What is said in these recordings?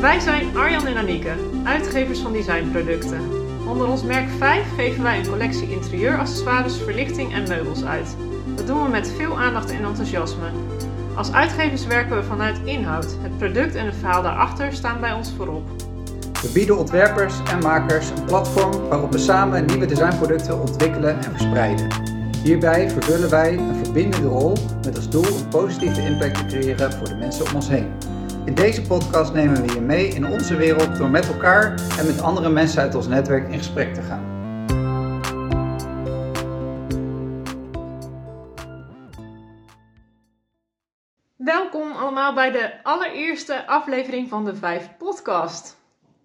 Wij zijn Arjan en Anieke, uitgevers van designproducten. Onder ons merk 5 geven wij een collectie interieuraccessoires, verlichting en meubels uit. Dat doen we met veel aandacht en enthousiasme. Als uitgevers werken we vanuit inhoud. Het product en het verhaal daarachter staan bij ons voorop. We bieden ontwerpers en makers een platform waarop we samen nieuwe designproducten ontwikkelen en verspreiden. Hierbij vervullen wij een verbindende rol met als doel een positieve impact te creëren voor de mensen om ons heen. In deze podcast nemen we je mee in onze wereld door met elkaar en met andere mensen uit ons netwerk in gesprek te gaan. Welkom allemaal bij de allereerste aflevering van de Vijf Podcast.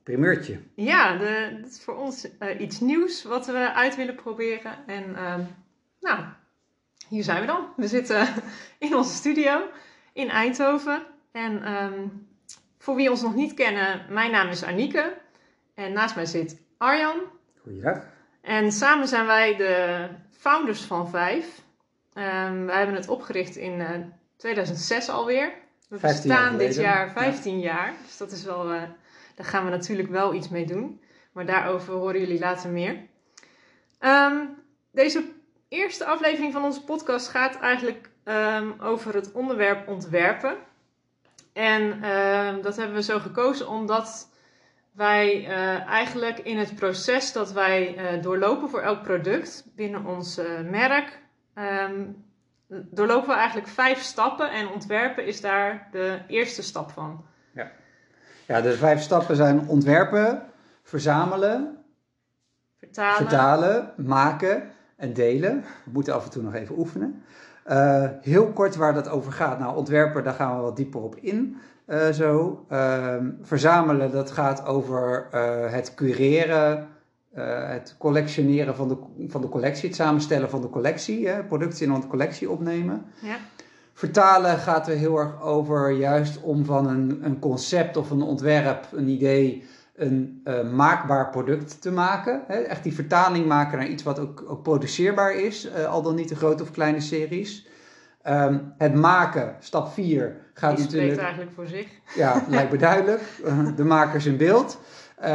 Primeurtje. Ja, de, dat is voor ons eh, iets nieuws wat we uit willen proberen. En ehm, nou, hier zijn we dan. We zitten in onze studio in Eindhoven. En ehm, voor wie ons nog niet kennen, mijn naam is Anieke. En naast mij zit Arjan. Goeiedag. En samen zijn wij de founders van Vijf. Um, wij hebben het opgericht in uh, 2006 alweer. We 15 jaar bestaan dit jaar 15 jaar. Dus dat is wel, uh, daar gaan we natuurlijk wel iets mee doen. Maar daarover horen jullie later meer. Um, deze eerste aflevering van onze podcast gaat eigenlijk um, over het onderwerp ontwerpen. En uh, dat hebben we zo gekozen omdat wij uh, eigenlijk in het proces dat wij uh, doorlopen voor elk product binnen ons uh, merk, um, doorlopen we eigenlijk vijf stappen en ontwerpen is daar de eerste stap van. Ja, ja de vijf stappen zijn ontwerpen, verzamelen, vertalen, vertalen maken en delen. We moeten af en toe nog even oefenen. Uh, heel kort waar dat over gaat. Nou, ontwerpen, daar gaan we wat dieper op in. Uh, zo. Uh, verzamelen, dat gaat over uh, het cureren, het collectioneren van de, van de collectie, het samenstellen van de collectie, hè, producten in een collectie opnemen. Ja. Vertalen gaat er heel erg over juist om van een, een concept of een ontwerp, een idee, een uh, maakbaar product te maken. Hè? Echt die vertaling maken naar iets wat ook, ook produceerbaar is, uh, al dan niet de grote of kleine series. Um, het maken, stap 4, gaat Die natuurlijk. eigenlijk voor zich. Ja, lijkt me duidelijk. Uh, de makers in beeld. Uh,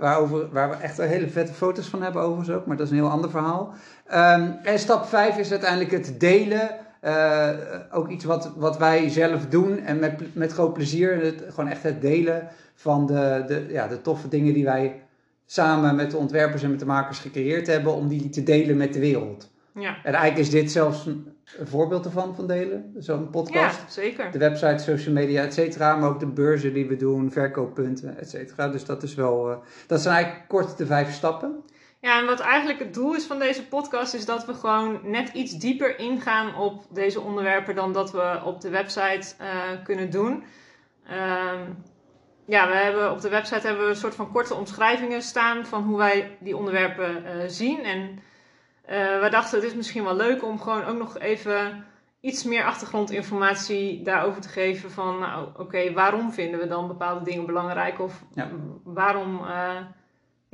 waarover, waar we echt hele vette foto's van hebben, overigens ook, maar dat is een heel ander verhaal. Um, en stap 5 is uiteindelijk het delen. Uh, ook iets wat, wat wij zelf doen en met, met groot plezier. Het, gewoon echt het delen van de, de, ja, de toffe dingen die wij samen met de ontwerpers en met de makers gecreëerd hebben, om die te delen met de wereld. Ja. En eigenlijk is dit zelfs een, een voorbeeld ervan, van delen, zo'n podcast. Ja, zeker. De website, social media, et cetera, maar ook de beurzen die we doen, verkooppunten, et cetera. Dus dat is wel, uh, dat zijn eigenlijk kort de vijf stappen. Ja, en wat eigenlijk het doel is van deze podcast, is dat we gewoon net iets dieper ingaan op deze onderwerpen dan dat we op de website uh, kunnen doen. Um, ja, we hebben op de website hebben we een soort van korte omschrijvingen staan van hoe wij die onderwerpen uh, zien. En uh, we dachten het is misschien wel leuk om gewoon ook nog even iets meer achtergrondinformatie daarover te geven. Van nou, oké, okay, waarom vinden we dan bepaalde dingen belangrijk? Of ja. waarom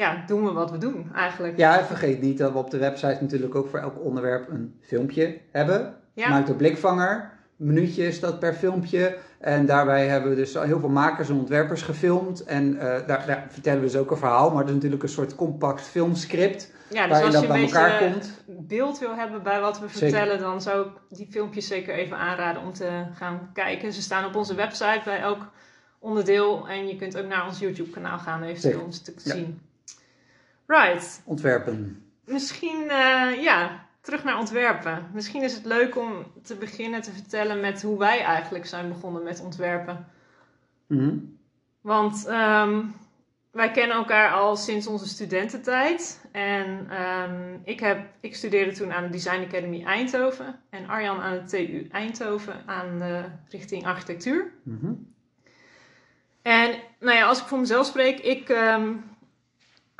ja, doen we wat we doen eigenlijk? Ja, vergeet niet dat we op de website natuurlijk ook voor elk onderwerp een filmpje hebben. Ja. Maak de blikvanger. Minuutje is dat per filmpje. En daarbij hebben we dus heel veel makers en ontwerpers gefilmd. En uh, daar, daar, vertellen we dus ook een verhaal. Maar het is natuurlijk een soort compact filmscript. Ja, dus waarin als dat je bij een elkaar beetje komt. beeld wil hebben bij wat we Zeker. vertellen, dan zou ik die filmpjes zeker even aanraden om te gaan kijken. Ze staan op onze website bij elk onderdeel. En je kunt ook naar ons YouTube kanaal gaan eventueel Zeker. om ze te Ja. zien. Right. Ontwerpen. Misschien, uh, ja, terug naar ontwerpen. Misschien is het leuk om te beginnen te vertellen met hoe wij eigenlijk zijn begonnen met ontwerpen. Mm -hmm. Want um, wij kennen elkaar al sinds onze studententijd. En um, ik, heb, ik studeerde toen aan de Design Academy Eindhoven. En Arjan aan de TU Eindhoven aan de richting architectuur. Mm -hmm. En nou ja, als ik voor mezelf spreek, ik, um,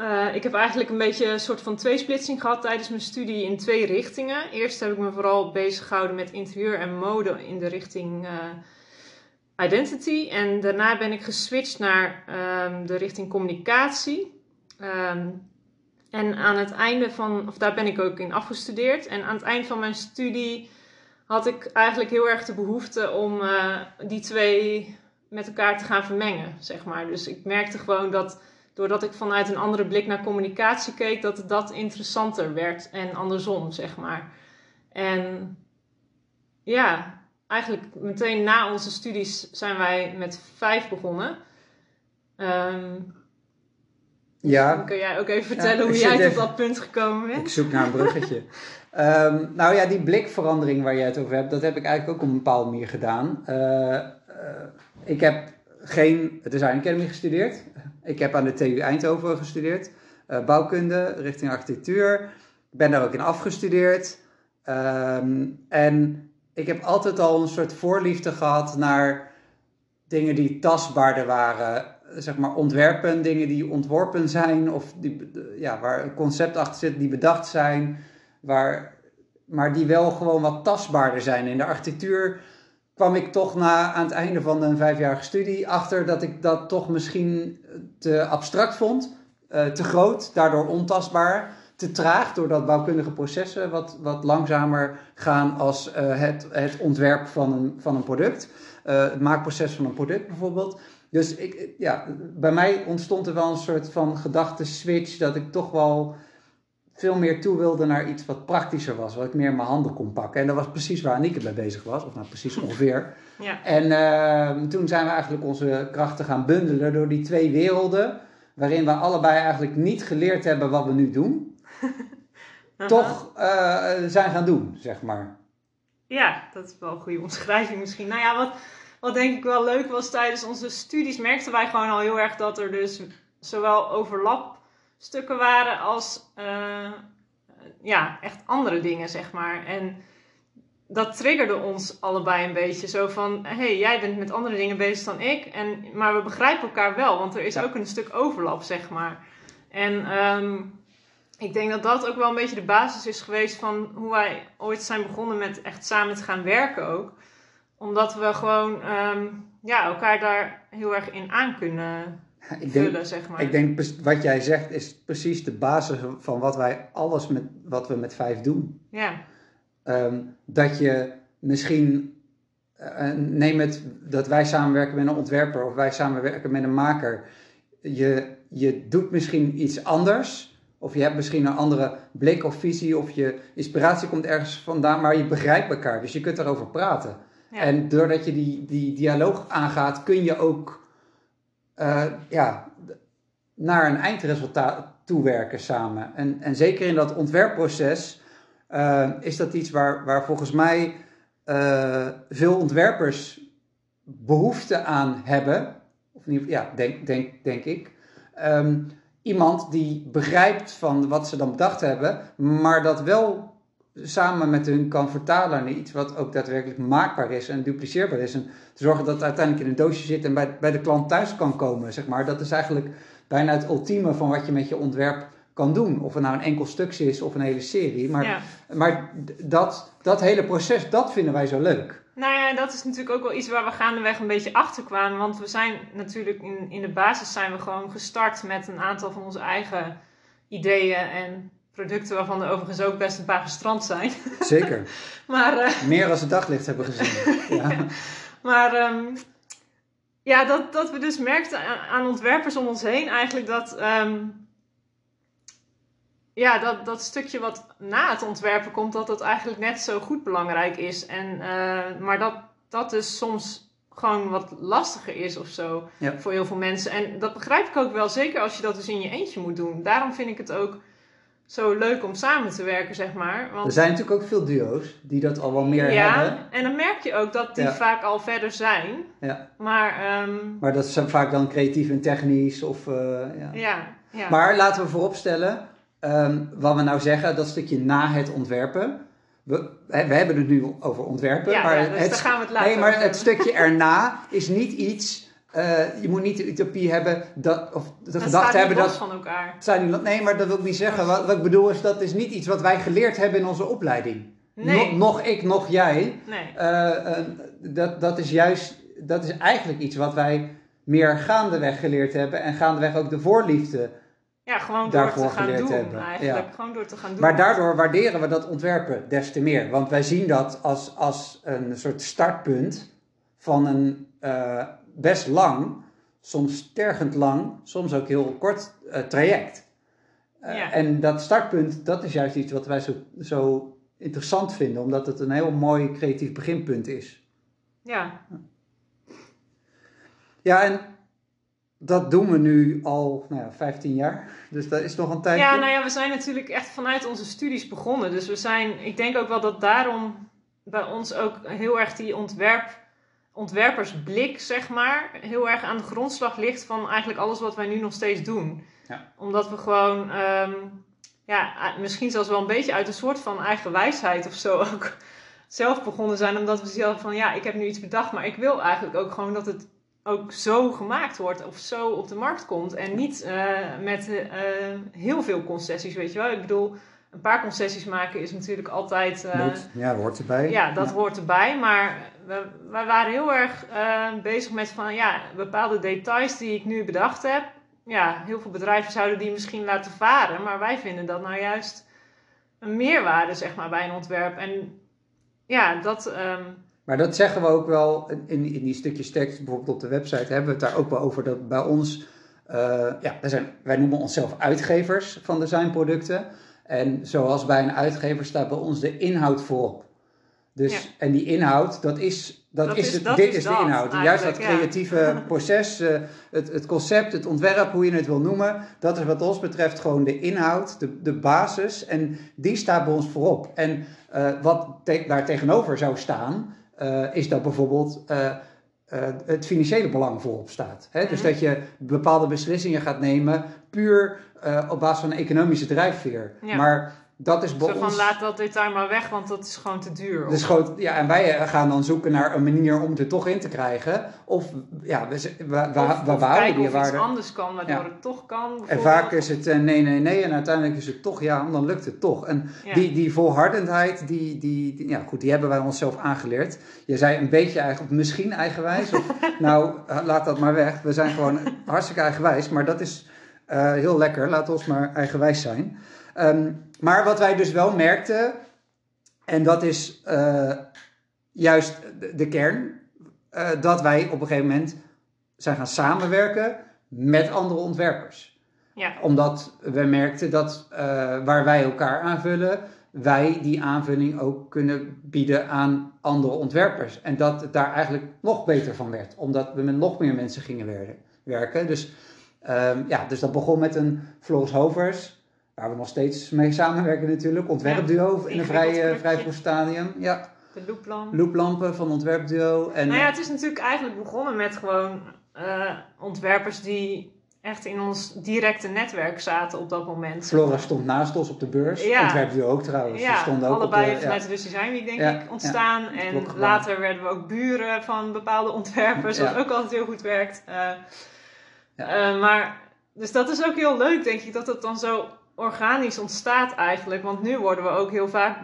uh, ik heb eigenlijk een beetje een soort van tweesplitsing gehad tijdens mijn studie in twee richtingen. Eerst heb ik me vooral bezig gehouden met interieur en mode in de richting uh, identity. En daarna ben ik geswitcht naar um, de richting communicatie. Um, en aan het einde van, of daar ben ik ook in afgestudeerd. En aan het eind van mijn studie had ik eigenlijk heel erg de behoefte om uh, die twee met elkaar te gaan vermengen, zeg maar. Dus ik merkte gewoon dat doordat ik vanuit een andere blik naar communicatie keek, dat dat interessanter werd en andersom, zeg maar. En ja, eigenlijk meteen na onze studies zijn wij met vijf begonnen. Ehm, Ja, dan kun jij ook even vertellen Ja, ik hoe jij tot dat punt gekomen ik bent? zoek naar een bruggetje. Ehm, nou ja, die blikverandering waar jij het over hebt, dat heb ik eigenlijk ook op een bepaalde manier gedaan. Eh, eh, ik heb geen Design Academy gestudeerd. Ik heb aan de TU Eindhoven gestudeerd. eh, bouwkunde richting architectuur. Ik ben daar ook in afgestudeerd. Ehm, en ik heb altijd al een soort voorliefde gehad naar dingen die tastbaarder waren. Zeg maar ontwerpen, dingen die ontworpen zijn of die, ja, waar een concept achter zit, die bedacht zijn, waar, maar die wel gewoon wat tastbaarder zijn. In de architectuur kwam ik toch na, aan het einde van een vijfjarige studie achter dat ik dat toch misschien te abstract vond, eh, te groot, daardoor ontastbaar, te traag, doordat bouwkundige processen wat, wat langzamer gaan als eh, het, het ontwerp van een, van een product. Eh, het maakproces van een product bijvoorbeeld. Dus ik, ja, bij mij ontstond er wel een soort van gedachteswitch dat ik toch wel veel meer toe wilde naar iets wat praktischer was, wat ik meer in mijn handen kon pakken. En dat was precies waar Anike mee bezig was, of nou precies ongeveer. Ja, En ehm, toen zijn we eigenlijk onze krachten gaan bundelen door die twee werelden, waarin we allebei eigenlijk niet geleerd hebben wat we nu doen, toch eh, zijn gaan doen, zeg maar. Ja, dat is wel een goede omschrijving misschien. Nou ja, wat, wat denk ik wel leuk was tijdens onze studies, merkten wij gewoon al heel erg dat er dus zowel overlapstukken waren als eh, ja, echt andere dingen, zeg maar. En dat triggerde ons allebei een beetje. Zo van, hé, hey, jij bent met andere dingen bezig dan ik. En, maar we begrijpen elkaar wel, want er is Ja. ook een stuk overlap, zeg maar. En ehm, ik denk dat dat ook wel een beetje de basis is geweest van hoe wij ooit zijn begonnen met echt samen te gaan werken ook. Omdat we gewoon ehm, ja, elkaar daar heel erg in aan kunnen Ik denk, vullen, zeg maar. Ik denk pres- wat jij zegt is precies de basis van wat wij alles met wat we met vijf doen. Ja, Ehm, dat je misschien eh, neem het dat wij samenwerken met een ontwerper of wij samenwerken met een maker. Je, je doet misschien iets anders. Of je hebt misschien een andere blik of visie. Of je inspiratie komt ergens vandaan. Maar je begrijpt elkaar. Dus je kunt erover praten. ja. En doordat je die, die dialoog aangaat, kun je ook eh, ja, naar een eindresultaat toewerken samen. En, en zeker in dat ontwerpproces eh, is dat iets waar, waar volgens mij eh, veel ontwerpers behoefte aan hebben. Of geval, ja, denk, denk, denk ik. Ehm, iemand die begrijpt van wat ze dan bedacht hebben, maar dat wel samen met hun kan vertalen naar iets wat ook daadwerkelijk maakbaar is en dupliceerbaar is. En te zorgen dat het uiteindelijk in een doosje zit en bij, bij de klant thuis kan komen, zeg maar. Dat is eigenlijk bijna het ultieme van wat je met je ontwerp kan doen. Of het nou een enkel stukje is of een hele serie. Maar, ja. maar dat, dat hele proces, dat vinden wij zo leuk. Nou ja, dat is natuurlijk ook wel iets waar we gaandeweg een beetje achter kwamen. Want we zijn natuurlijk in, in de basis zijn we gewoon gestart met een aantal van onze eigen ideeën en producten, waarvan er overigens ook best een paar gestrand zijn. Zeker. Maar, eh, Meer als het daglicht hebben gezien. Ja. maar ehm, ja, dat, dat we dus merkten aan, ontwerpers om ons heen eigenlijk dat, ehm, ja, dat dat stukje wat na het ontwerpen komt, dat dat eigenlijk net zo goed belangrijk is. En, eh, maar dat dat dus soms gewoon wat lastiger is of zo Ja. voor heel veel mensen. En dat begrijp ik ook wel, zeker als je dat dus in je eentje moet doen. Daarom vind ik het ook zo leuk om samen te werken, zeg maar. Want Er zijn natuurlijk ook veel duo's die dat al wel meer ja, hebben. en dan merk je ook dat die Ja. vaak al verder zijn. Ja. Maar ehm, Maar dat is vaak dan creatief en technisch. Of, eh, ja. ja, ja. Maar laten we vooropstellen, ehm, wat we nou zeggen, dat stukje na het ontwerpen. We, we hebben het nu over ontwerpen. ja, maar ja, dus het, daar gaan we het later nee, maar het stukje erna is niet iets. Eh, je moet niet de utopie hebben dat, of de Dat gedachte hebben dat. van elkaar. het zijn niet- nee, maar dat wil ik niet zeggen. Wat, wat ik bedoel is, dat is niet iets wat wij geleerd hebben in onze opleiding. Nee. Nog, nog ik, nog jij. Nee. Eh, eh, dat, dat is juist, dat is eigenlijk iets wat wij meer gaandeweg geleerd hebben. En gaandeweg ook de voorliefde Ja, gewoon door daarvoor te gaan geleerd doen hebben. eigenlijk. Ja. Gewoon door te gaan doen. Maar daardoor waarderen we dat ontwerpen des te meer. Want wij zien dat als, als een soort startpunt van een, best lang, soms tergend lang, soms ook heel kort eh, traject. Eh, Ja. En dat startpunt, dat is juist iets wat wij zo, zo interessant vinden, omdat het een heel mooi creatief beginpunt is. Ja, Ja, en dat doen we nu al nou ja, 15 jaar. Dus dat is nog een tijdje. ja, nou ja, we zijn natuurlijk echt vanuit onze studies begonnen. Dus we zijn, ik denk ook wel dat daarom bij ons ook heel erg die ontwerp, ontwerpersblik, zeg maar, heel erg aan de grondslag ligt van eigenlijk alles wat wij nu nog steeds doen. Ja. Omdat we gewoon, ehm, ja, misschien zelfs wel een beetje uit een soort van eigen wijsheid of zo ook zelf begonnen zijn. Omdat we zelf van, ja, ik heb nu iets bedacht, maar ik wil eigenlijk ook gewoon dat het ook zo gemaakt wordt of zo op de markt komt. En niet eh, met eh, heel veel concessies, weet je wel. Ik bedoel, een paar concessies maken is natuurlijk altijd... eh. Ja, dat hoort erbij. ja, dat hoort erbij. Maar we, waren heel erg eh, bezig met van ja, bepaalde details die ik nu bedacht heb. Ja, heel veel bedrijven zouden die misschien laten varen. Maar wij vinden dat nou juist een meerwaarde, zeg maar, bij een ontwerp. En ja, dat. ehm, Maar dat zeggen we ook wel in, in die stukjes tekst, bijvoorbeeld op de website, hebben we het daar ook wel over dat bij ons, eh, ja, wij, zijn, wij noemen onszelf uitgevers van designproducten. En zoals bij een uitgever staat bij ons de inhoud voorop. Dus, Ja. En die inhoud, dat is, dat Dat is, is- het, dat dit is is, de inhoud. Juist dat ja. creatieve proces, eh, het, het concept, het ontwerp, hoe je het wil noemen, dat is wat ons betreft gewoon de inhoud, de, de basis. En die staat bij ons voorop. En eh, wat te- daar tegenover zou staan, eh, is dat bijvoorbeeld het financiële belang voorop staat. Hè? Dus Mhm. dat je bepaalde beslissingen gaat nemen puur op basis van een economische drijfveer. Ja. Maar dat is bij zo van ons... laat dat detail maar weg, want dat is gewoon te duur. Dus gewoon, ja, en wij eh, gaan dan zoeken naar een manier om het er toch in te krijgen. Of ja, we, we, we, of, we of kijken iets anders kan, waardoor Ja. het toch kan. En vaak is het eh, nee, nee, nee. En uiteindelijk is het toch ja, dan lukt het toch. En Ja. die, die volhardendheid, die, die, die- ja, goed, die hebben wij onszelf aangeleerd. Je zei een beetje eigenlijk, misschien eigenwijs. Of, nou, eh, laat dat maar weg. We zijn gewoon hartstikke eigenwijs. Maar dat is heel lekker. Laat ons maar eigenwijs zijn. Ehm, maar wat wij dus wel merkten, en dat is eh, juist de, de kern, eh, dat wij op een gegeven moment zijn gaan samenwerken met andere ontwerpers Ja. omdat we merkten dat eh, waar wij elkaar aanvullen, wij die aanvulling ook kunnen bieden aan andere ontwerpers. En dat het daar eigenlijk nog beter van werd, omdat we met nog meer mensen gingen werken. werken. Dus, ehm, ja, dus dat begon met een Floris Hovers, waar we nog steeds mee samenwerken natuurlijk. Ontwerpduo in een vrij, eh, vrij vroeg stadium. Ja, De looplamp. looplampen van Ontwerpduo. En, Nou ja, het is natuurlijk eigenlijk begonnen met gewoon eh, ontwerpers die echt in ons directe netwerk zaten op dat moment. Flora stond naast ons op de beurs. Ja. Ontwerpduo ook trouwens. Ja, stonden ook allebei op de, ja. vanuit de Design Week denk Ja, ik ontstaan. ja, en later werden we ook buren van bepaalde ontwerpers, wat Ja. ook altijd heel goed werkt. Ja. eh, maar, dus dat is ook heel leuk denk ik, dat het dan zo organisch ontstaat eigenlijk. Want nu worden we ook heel vaak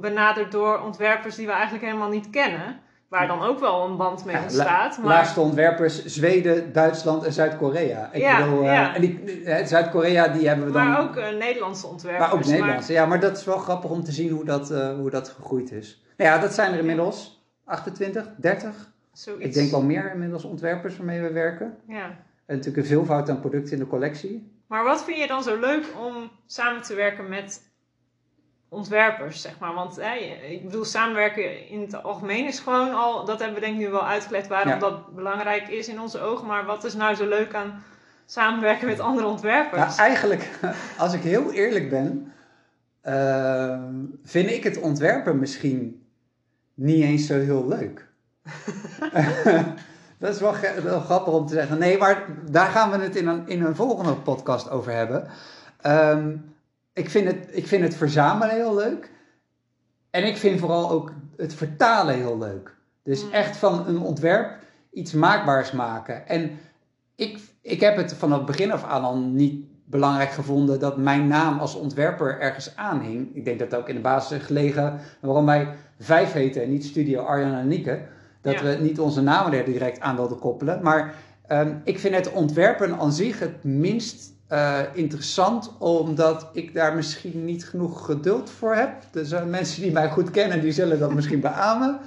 benaderd door ontwerpers die we eigenlijk helemaal niet kennen. Waar dan ook wel een band mee Ja, ontstaat. maar... Laatste ontwerpers Zweden, Duitsland en Zuid-Korea. Ik Ja, bedoel, eh, ja. en die, eh, Zuid-Korea die hebben we dan. Maar ook eh, Nederlandse ontwerpers. maar ook Nederlandse. Ja, maar dat is wel grappig om te zien hoe dat, hoe dat gegroeid is. Nou ja, dat zijn er inmiddels 28, 30. zoiets. Ik denk wel meer inmiddels ontwerpers waarmee we werken. Ja. En natuurlijk een veelvoud aan producten in de collectie. Maar wat vind je dan zo leuk om samen te werken met ontwerpers, zeg maar? Want hè, ik bedoel, samenwerken in het algemeen is gewoon al... Dat hebben we denk ik nu wel uitgelegd waarom Ja. dat belangrijk is in onze ogen. Maar wat is nou zo leuk aan samenwerken met andere Ja, ontwerpers? eigenlijk, als ik heel eerlijk ben, ehm, vind ik het ontwerpen misschien niet eens zo heel leuk. dat is wel, grappig om te zeggen. Nee, maar daar gaan we het in een, in een volgende podcast over hebben. Ehm, ik, vind het, ik vind het verzamelen heel leuk. En ik vind vooral ook het vertalen heel leuk. Dus Mm. echt van een ontwerp iets maakbaars maken. En ik, ik heb het vanaf het begin af aan al niet belangrijk gevonden dat mijn naam als ontwerper ergens aanhing. Ik denk dat het ook in de basis gelegen waarom wij vijf heten en niet Studio Arjan en Nieke. Dat Ja. we niet onze namen er direct aan wilden koppelen. Maar ehm, ik vind het ontwerpen aan zich het minst eh, interessant, omdat ik daar misschien niet genoeg geduld voor heb. Dus eh, mensen die mij goed kennen, die zullen dat misschien beamen.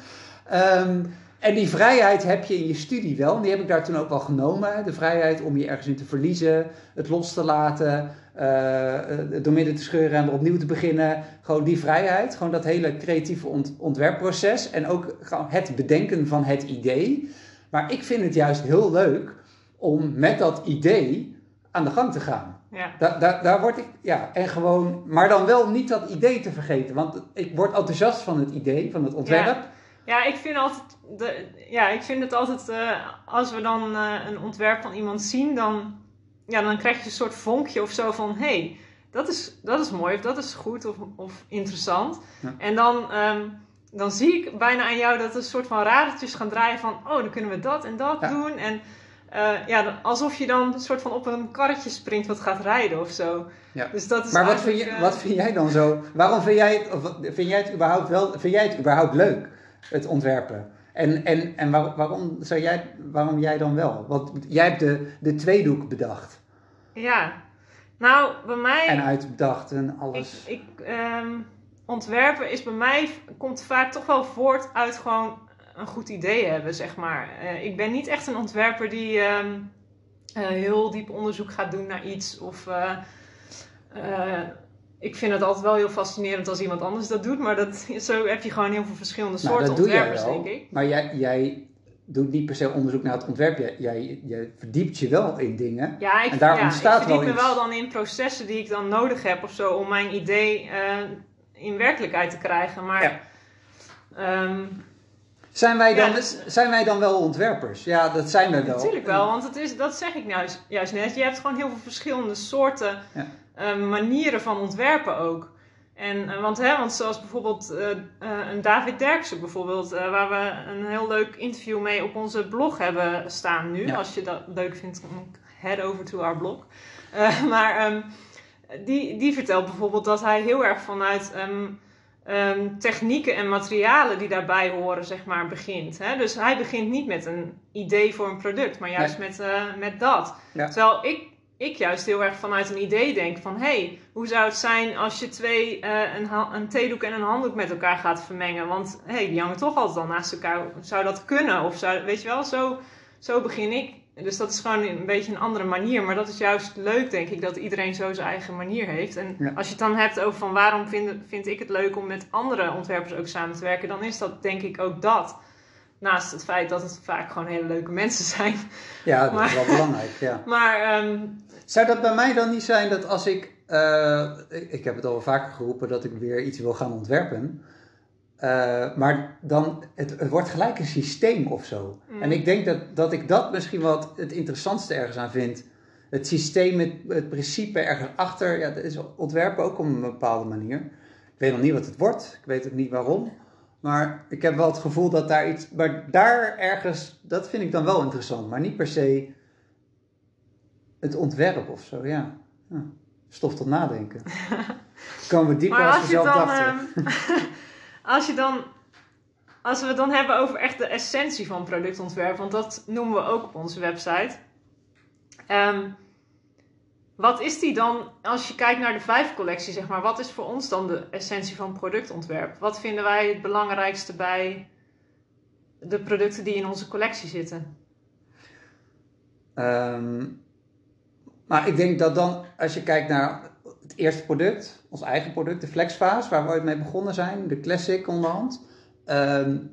Ehm, En die vrijheid heb je in je studie wel. En die heb ik daar toen ook wel genomen. De vrijheid om je ergens in te verliezen, het los te laten, uh, door midden te scheuren en weer opnieuw te beginnen. Gewoon die vrijheid, gewoon dat hele creatieve ontwerpproces. En ook gewoon het bedenken van het idee. Maar ik vind het juist heel leuk om met dat idee aan de gang te gaan. Ja. Daar, daar, daar word ik, ja, en gewoon, maar dan wel niet dat idee te vergeten. Want ik word enthousiast van het idee, van het ontwerp. Ja. Ja, ik vind, altijd de, ja, ik vind het altijd, uh, als we dan uh, een ontwerp van iemand zien, dan, ja, dan krijg je een soort vonkje of zo van: hé, hey, dat, is, dat is mooi, of dat is goed of, of interessant. Ja. En dan, um, dan zie ik bijna aan jou dat er een soort van radertjes gaan draaien van: oh, dan kunnen we dat en dat ja. doen. En uh, ja, alsof je dan een soort van op een karretje springt wat gaat rijden of zo. Ja. Dus dat is maar wat vind, je, wat vind jij dan zo? Waarom vind jij het, of vind jij het überhaupt wel, vind jij het überhaupt leuk? Het ontwerpen. En, en, en waar, waarom, zou jij, waarom jij dan wel? Want jij hebt de, de tweedoek bedacht. Ja, nou bij mij... En uitbedacht en alles. Ik, ik um, ontwerpen is bij mij, komt vaak toch wel voort uit gewoon een goed idee hebben, zeg maar. Uh, ik ben niet echt een ontwerper die um, uh, heel diep onderzoek gaat doen naar iets of... Uh, ik vind het altijd wel heel fascinerend als iemand anders dat doet. Maar dat, zo heb je gewoon heel veel verschillende nou, soorten ontwerpers, denk ik. Maar jij, jij doet niet per se onderzoek naar het ontwerp. Jij, jij, jij verdiept je wel in dingen. Ja, ik, en daar ontstaat ik verdiep me wel dan in processen die ik dan nodig heb of zo. Om mijn idee uh, in werkelijkheid te krijgen. Maar... Ja. Um, zijn wij, dan, dus, zijn wij dan wel ontwerpers? Ja, dat zijn we wel. Natuurlijk wel, want het is, dat zeg ik nou juist, juist net. Je hebt gewoon heel veel verschillende soorten ja. Uh, manieren van ontwerpen ook. En, uh, want, hè, want zoals bijvoorbeeld uh, een David Derksen bijvoorbeeld, waar we een heel leuk interview mee op onze blog hebben staan nu. Ja. Als je dat leuk vindt, head over to our blog. maar um, die, die vertelt bijvoorbeeld dat hij heel erg vanuit... Um, um, technieken en materialen die daarbij horen, zeg maar, begint. Hè? Dus hij begint niet met een idee voor een product, maar juist nee. met, uh, met dat. Ja. Terwijl ik, ik juist heel erg vanuit een idee denk van... hé, hey, hoe zou het zijn als je twee, uh, een, een theedoek en een handdoek met elkaar gaat vermengen? Want hé, hey, die hangen toch altijd al naast elkaar. Zou dat kunnen? Of zou, weet je wel, zo, zo begin ik dus dat is gewoon een beetje een andere manier. Maar dat is juist leuk, denk ik, dat iedereen zo zijn eigen manier heeft. En ja. als je het dan hebt over van waarom vind, vind ik het leuk om met andere ontwerpers ook samen te werken, dan is dat denk ik ook dat. Naast het feit dat het vaak gewoon hele leuke mensen zijn. Ja, dat maar, is wel belangrijk. Ja. Maar, um, Zou dat bij mij dan niet zijn dat als ik. Uh, ik heb het al vaker geroepen dat ik weer iets wil gaan ontwerpen. Uh, maar dan, het, het, wordt gelijk een systeem of zo. Mm. En ik denk dat, dat ik dat misschien wat het interessantste ergens aan vind. Het systeem, het, het principe ergens achter. Ja, dat is ontwerpen ook op een bepaalde manier. Ik weet nog niet wat het wordt. Ik weet ook niet waarom. Maar ik heb wel het gevoel dat daar iets. Maar daar ergens, dat vind ik dan wel interessant. Maar niet per se het ontwerp of zo, ja. ja. Stof tot nadenken. Komen we dieper als, als we zelf dachten. Um... Als je dan als we het dan hebben over echt de essentie van productontwerp, want dat noemen we ook op onze website. Um, wat is die dan, als je kijkt naar de vijf collectie, zeg maar, wat is voor ons dan de essentie van productontwerp? Wat vinden wij het belangrijkste bij de producten die in onze collectie zitten? Um, maar ik denk dat dan, als je kijkt naar het eerste product, ons eigen product, de Flexfase, waar we ooit mee begonnen zijn, de Classic onderhand. Um,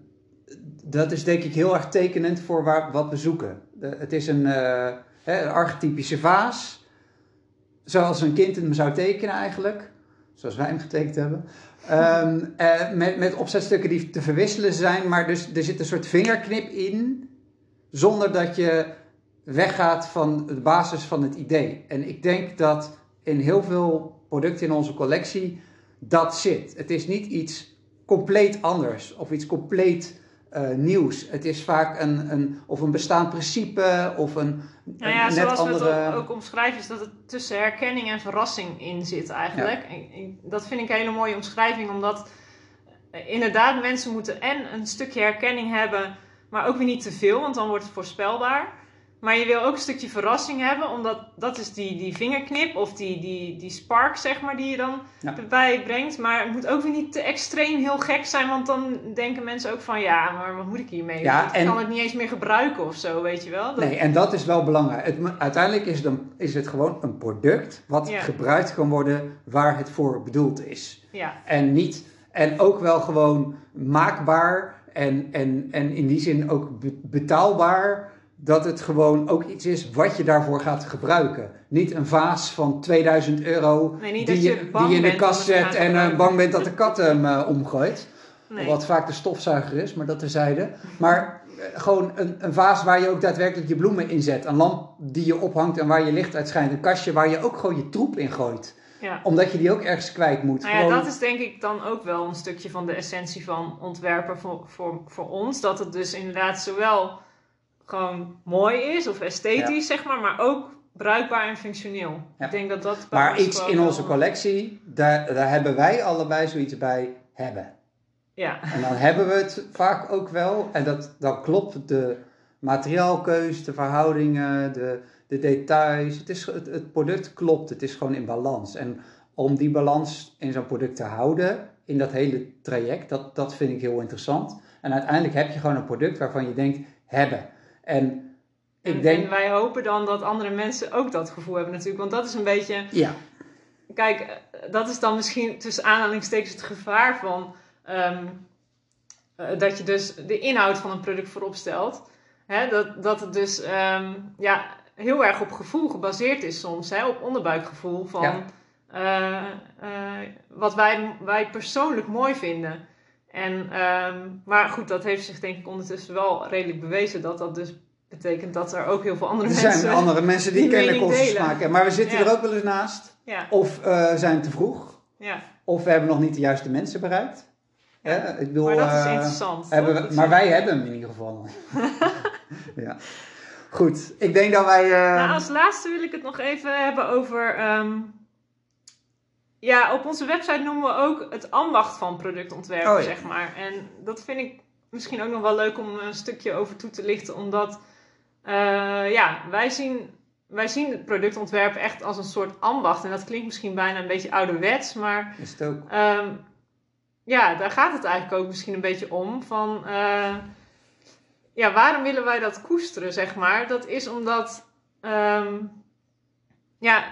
dat is denk ik heel erg tekenend voor waar, wat we zoeken. Het is een, uh, hè, een archetypische vaas, zoals een kind hem zou tekenen eigenlijk, zoals wij hem getekend hebben. Um, uh, met, met opzetstukken die te verwisselen zijn, maar dus, er zit een soort vingerknip in, zonder dat je weggaat van de basis van het idee. En ik denk dat in heel veel producten in onze collectie dat zit. Het is niet iets compleet anders of iets compleet uh, nieuws. Het is vaak een, een, of een bestaand principe of een, nou ja, net zoals andere... we het ook, ook, omschrijven, is dat het tussen herkenning en verrassing in zit eigenlijk. Ja. dat vind ik een hele mooie omschrijving, omdat eh, inderdaad mensen moeten en een stukje herkenning hebben, maar ook weer niet te veel, want dan wordt het voorspelbaar. Maar je wil ook een stukje verrassing hebben, omdat dat is die, die vingerknip of die, die, die spark, zeg maar, die je dan Ja. erbij brengt. Maar het moet ook weer niet te extreem heel gek zijn, want dan denken mensen ook van, ja, maar wat moet ik hiermee? Ja, ik en- kan het niet eens meer gebruiken of zo, weet je wel? Dat- Nee, en dat is wel belangrijk. Het, uiteindelijk is het, een- is het gewoon een product wat Ja. gebruikt kan worden waar het voor bedoeld is. Ja, En, niet, en ook wel gewoon maakbaar en, en, en in die zin ook be- betaalbaar. Dat het gewoon ook iets is wat je daarvoor gaat gebruiken. Niet een vaas van 2000 euro Nee, die, je die je in de kast zet en eh, bang bent dat de kat hem eh, omgooit. nee. Wat vaak de stofzuiger is, maar dat terzijde. Maar eh, gewoon een, een vaas waar je ook daadwerkelijk je bloemen in zet. Een lamp die je ophangt en waar je licht uit schijnt. Een kastje waar je ook gewoon je troep in gooit. Ja. Omdat je die ook ergens kwijt moet. Nou ja, Gewoon- dat is denk ik dan ook wel een stukje van de essentie van ontwerpen voor, voor, voor ons. Dat het dus inderdaad zowel gewoon mooi is of esthetisch, zeg maar, maar ook bruikbaar en functioneel. Ik denk dat dat Maar iets in onze collectie, daar, daar hebben wij allebei zoiets bij hebben. Ja, En dan hebben we het vaak ook wel. En dat, dan klopt de materiaalkeus, de verhoudingen, de, de details. Het, is, het, het product klopt, het is gewoon in balans. En om die balans in zo'n product te houden, in dat hele traject, dat, dat vind ik heel interessant. En uiteindelijk heb je gewoon een product waarvan je denkt, hebben. En ik en, denk, en wij hopen dan dat andere mensen ook dat gevoel hebben natuurlijk. Want dat is een beetje... ja, Kijk, eh, dat is dan misschien tussen aanhalingstekens het gevaar van ehm, eh, dat je dus de inhoud van een product voorop stelt. Hè, dat, dat het dus ehm, ja, heel erg op gevoel gebaseerd is soms, hè, op onderbuikgevoel van Ja. eh, wat wij, wij persoonlijk mooi vinden. En, ehm, maar goed, dat heeft zich denk ik ondertussen wel redelijk bewezen dat dat dus betekent dat er ook heel veel andere er mensen... zijn andere mensen die, die kennelijk onze smaak hebben. Maar we zitten Ja. er ook wel eens naast. Ja, Of eh, zijn te vroeg. ja, Of we hebben nog niet de juiste mensen bereikt. Hè, ik bedoel, maar dat is eh, interessant. hebben we, maar wij hebben hem in ieder geval. ja. Goed, ik denk dat wij. eh, Nou, als laatste wil ik het nog even hebben over. ehm, ja, op onze website noemen we ook het ambacht van productontwerpen, Oh ja. zeg maar. En dat vind ik misschien ook nog wel leuk om een stukje over toe te lichten, omdat eh, ja, wij zien, wij zien het productontwerpen echt als een soort ambacht. En dat klinkt misschien bijna een beetje ouderwets, maar Is het ook. Ehm, ja, daar gaat het eigenlijk ook misschien een beetje om. Van, eh, ja, waarom willen wij dat koesteren, zeg maar? Dat is omdat, ehm, ja,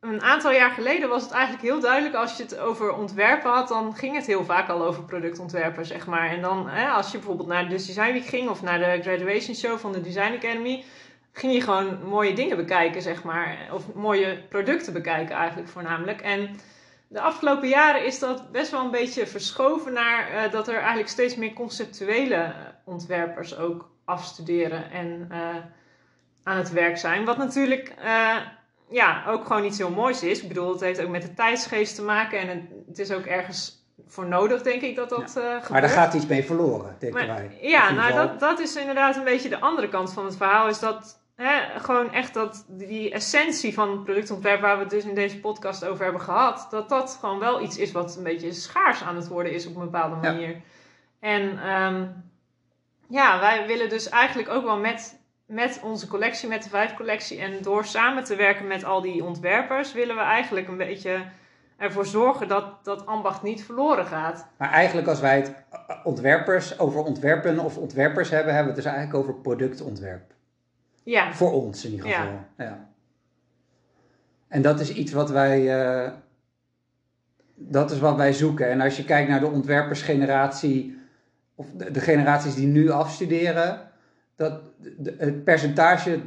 een aantal jaar geleden was het eigenlijk heel duidelijk als je het over ontwerpen had, dan ging het heel vaak al over productontwerpen, zeg maar. En dan, hè, als je bijvoorbeeld naar de Design Week ging of naar de graduation show van de Design Academy, ging je gewoon mooie dingen bekijken, zeg maar. Of mooie producten bekijken eigenlijk voornamelijk. En de afgelopen jaren is dat best wel een beetje verschoven naar eh, dat er eigenlijk steeds meer conceptuele ontwerpers ook afstuderen en eh, aan het werk zijn. Wat natuurlijk eh, ja, ook gewoon iets heel moois is. Ik bedoel, het heeft ook met de tijdsgeest te maken en het, het is ook ergens voor nodig, denk ik, dat dat eh gebeurt. Maar daar gaat iets mee verloren, denken Maar- wij. Ja, nou dat, dat is inderdaad een beetje de andere kant van het verhaal. Is dat hè, gewoon echt dat die essentie van het productontwerp waar we het dus in deze podcast over hebben gehad. Dat dat gewoon wel iets is wat een beetje schaars aan het worden is op een bepaalde Ja. manier. En ehm, ja, wij willen dus eigenlijk ook wel met, met onze collectie, met de vijf collectie en door samen te werken met al die ontwerpers, willen we eigenlijk een beetje ervoor zorgen dat dat ambacht niet verloren gaat. Maar eigenlijk als wij het ontwerpers over ontwerpen of ontwerpers hebben, hebben we het dus eigenlijk over productontwerp. Ja, Voor ons in ieder geval. Ja. En dat is iets wat wij. eh, dat is wat wij zoeken. En als je kijkt naar de ontwerpersgeneratie, of de, de generaties die nu afstuderen, dat het percentage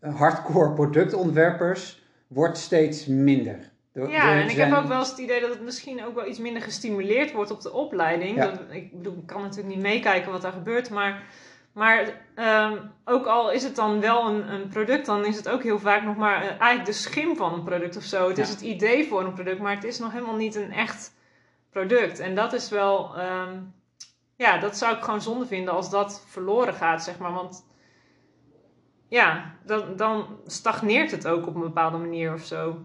hardcore productontwerpers wordt steeds minder. Er- Ja, en ik zijn- heb ook wel eens het idee dat het misschien ook wel iets minder gestimuleerd wordt op de opleiding. Ja. Dat, ik bedoel, ik kan natuurlijk niet meekijken wat daar gebeurt, maar, maar ehm, ook al is het dan wel een, een product, dan is het ook heel vaak nog maar eh, eigenlijk de schim van een product of zo. Het is het idee voor een product, maar het is nog helemaal niet een echt product. En dat is wel, ehm, ja, dat zou ik gewoon zonde vinden als dat verloren gaat, zeg maar. Want ja, dan, dan stagneert het ook op een bepaalde manier of zo.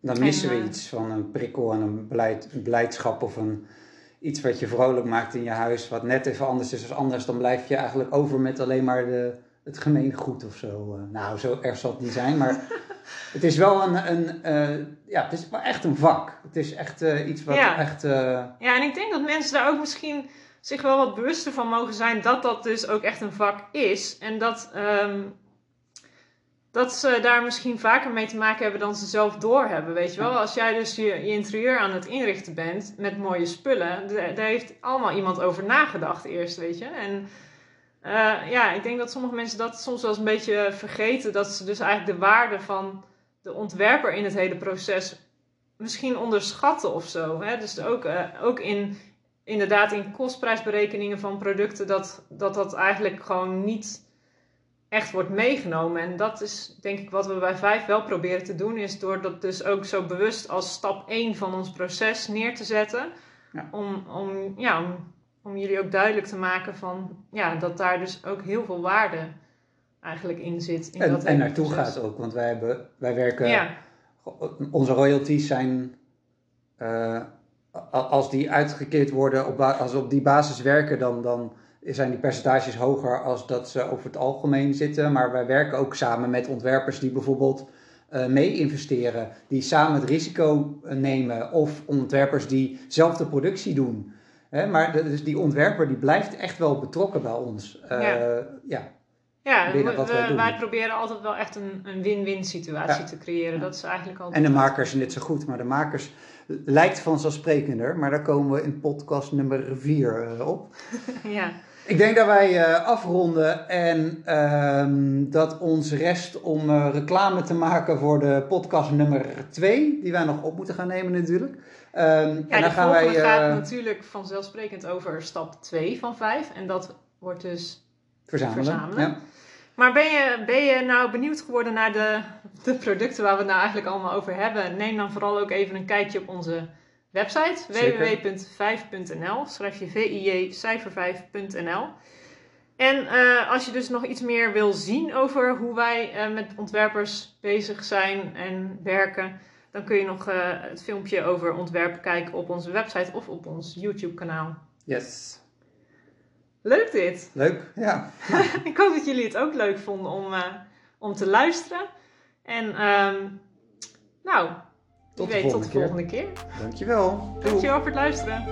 Dan missen En, we eh, iets van een prikkel en een, blijdschap of een, iets wat je vrolijk maakt in je huis, wat net even anders is als anders. Dan blijf je eigenlijk over met alleen maar de, het gemeengoed of zo. eh. nou, zo erg zal het niet zijn, maar het is wel een, een eh, ja, het is wel echt een vak. Het is echt iets wat Ja. echt, eh, Ja, en ik denk dat mensen daar ook misschien zich wel wat bewuster van mogen zijn dat dat dus ook echt een vak is. En dat, ehm, dat ze daar misschien vaker mee te maken hebben dan ze zelf doorhebben. Weet je wel, als jij dus je, interieur aan het inrichten bent met mooie spullen, daar heeft allemaal iemand over nagedacht eerst, weet je. En eh, ja, ik denk dat sommige mensen dat soms wel eens een beetje vergeten, dat ze dus eigenlijk de waarde van de ontwerper in het hele proces misschien onderschatten of zo. Hè? Dus ook, eh, ook in, inderdaad in kostprijsberekeningen van producten, dat, dat dat eigenlijk gewoon niet echt wordt meegenomen. En dat is denk ik wat we bij Vijf wel proberen te doen, is door dat dus ook zo bewust als stap 1 van ons proces neer te zetten. Ja. Om, om, ja, om, om jullie ook duidelijk te maken van, ja, dat daar dus ook heel veel waarde eigenlijk in zit. In en, dat en naartoe proces. gaat ook. Want wij, hebben, wij werken, Ja, onze royalties zijn, eh, als die uitgekeerd worden, op als we op die basis werken, dan, dan zijn die percentages hoger als dat ze over het algemeen zitten. Maar wij werken ook samen met ontwerpers die bijvoorbeeld eh, mee investeren, die samen het risico eh, nemen, of ontwerpers die zelf de productie doen. Hè, maar de- dus die ontwerper die blijft echt wel betrokken bij ons. Eh, Ja. ja. Ja binnen we- wij we- doen. wij proberen altijd wel echt een, een win-win situatie Ja. te creëren. Ja. Dat is eigenlijk altijd... En de makers net zo goed, maar de makers lijkt vanzelfsprekender, maar daar komen we in podcast nummer 4 op. ja. Ik denk dat wij eh, afronden en ehm, dat ons rest om eh, reclame te maken voor de podcast nummer 2, die wij nog op moeten gaan nemen natuurlijk. Ehm, Ja, en de dan gaan wij gaat eh, natuurlijk vanzelfsprekend over stap 2 van 5. En dat wordt dus... verzamelen. verzamelen. Ja. Maar ben je, ben je nou benieuwd geworden naar de, de producten waar we het nou eigenlijk allemaal over hebben? Neem dan vooral ook even een kijkje op onze website Zeker. www.5.nl. Schrijf je VIJ cijfer 5.nl. En eh, als je dus nog iets meer wil zien over hoe wij eh, met ontwerpers bezig zijn en werken, dan kun je nog eh, het filmpje over ontwerpen kijken op onze website of op ons YouTube kanaal. Yes. Leuk dit! Leuk. Ja. Ik hoop dat jullie het ook leuk vonden om, eh, om te luisteren. En ehm, nou, Tot de weet tot volgende de keer. volgende keer. Dankjewel. Doei. Dankjewel voor het luisteren.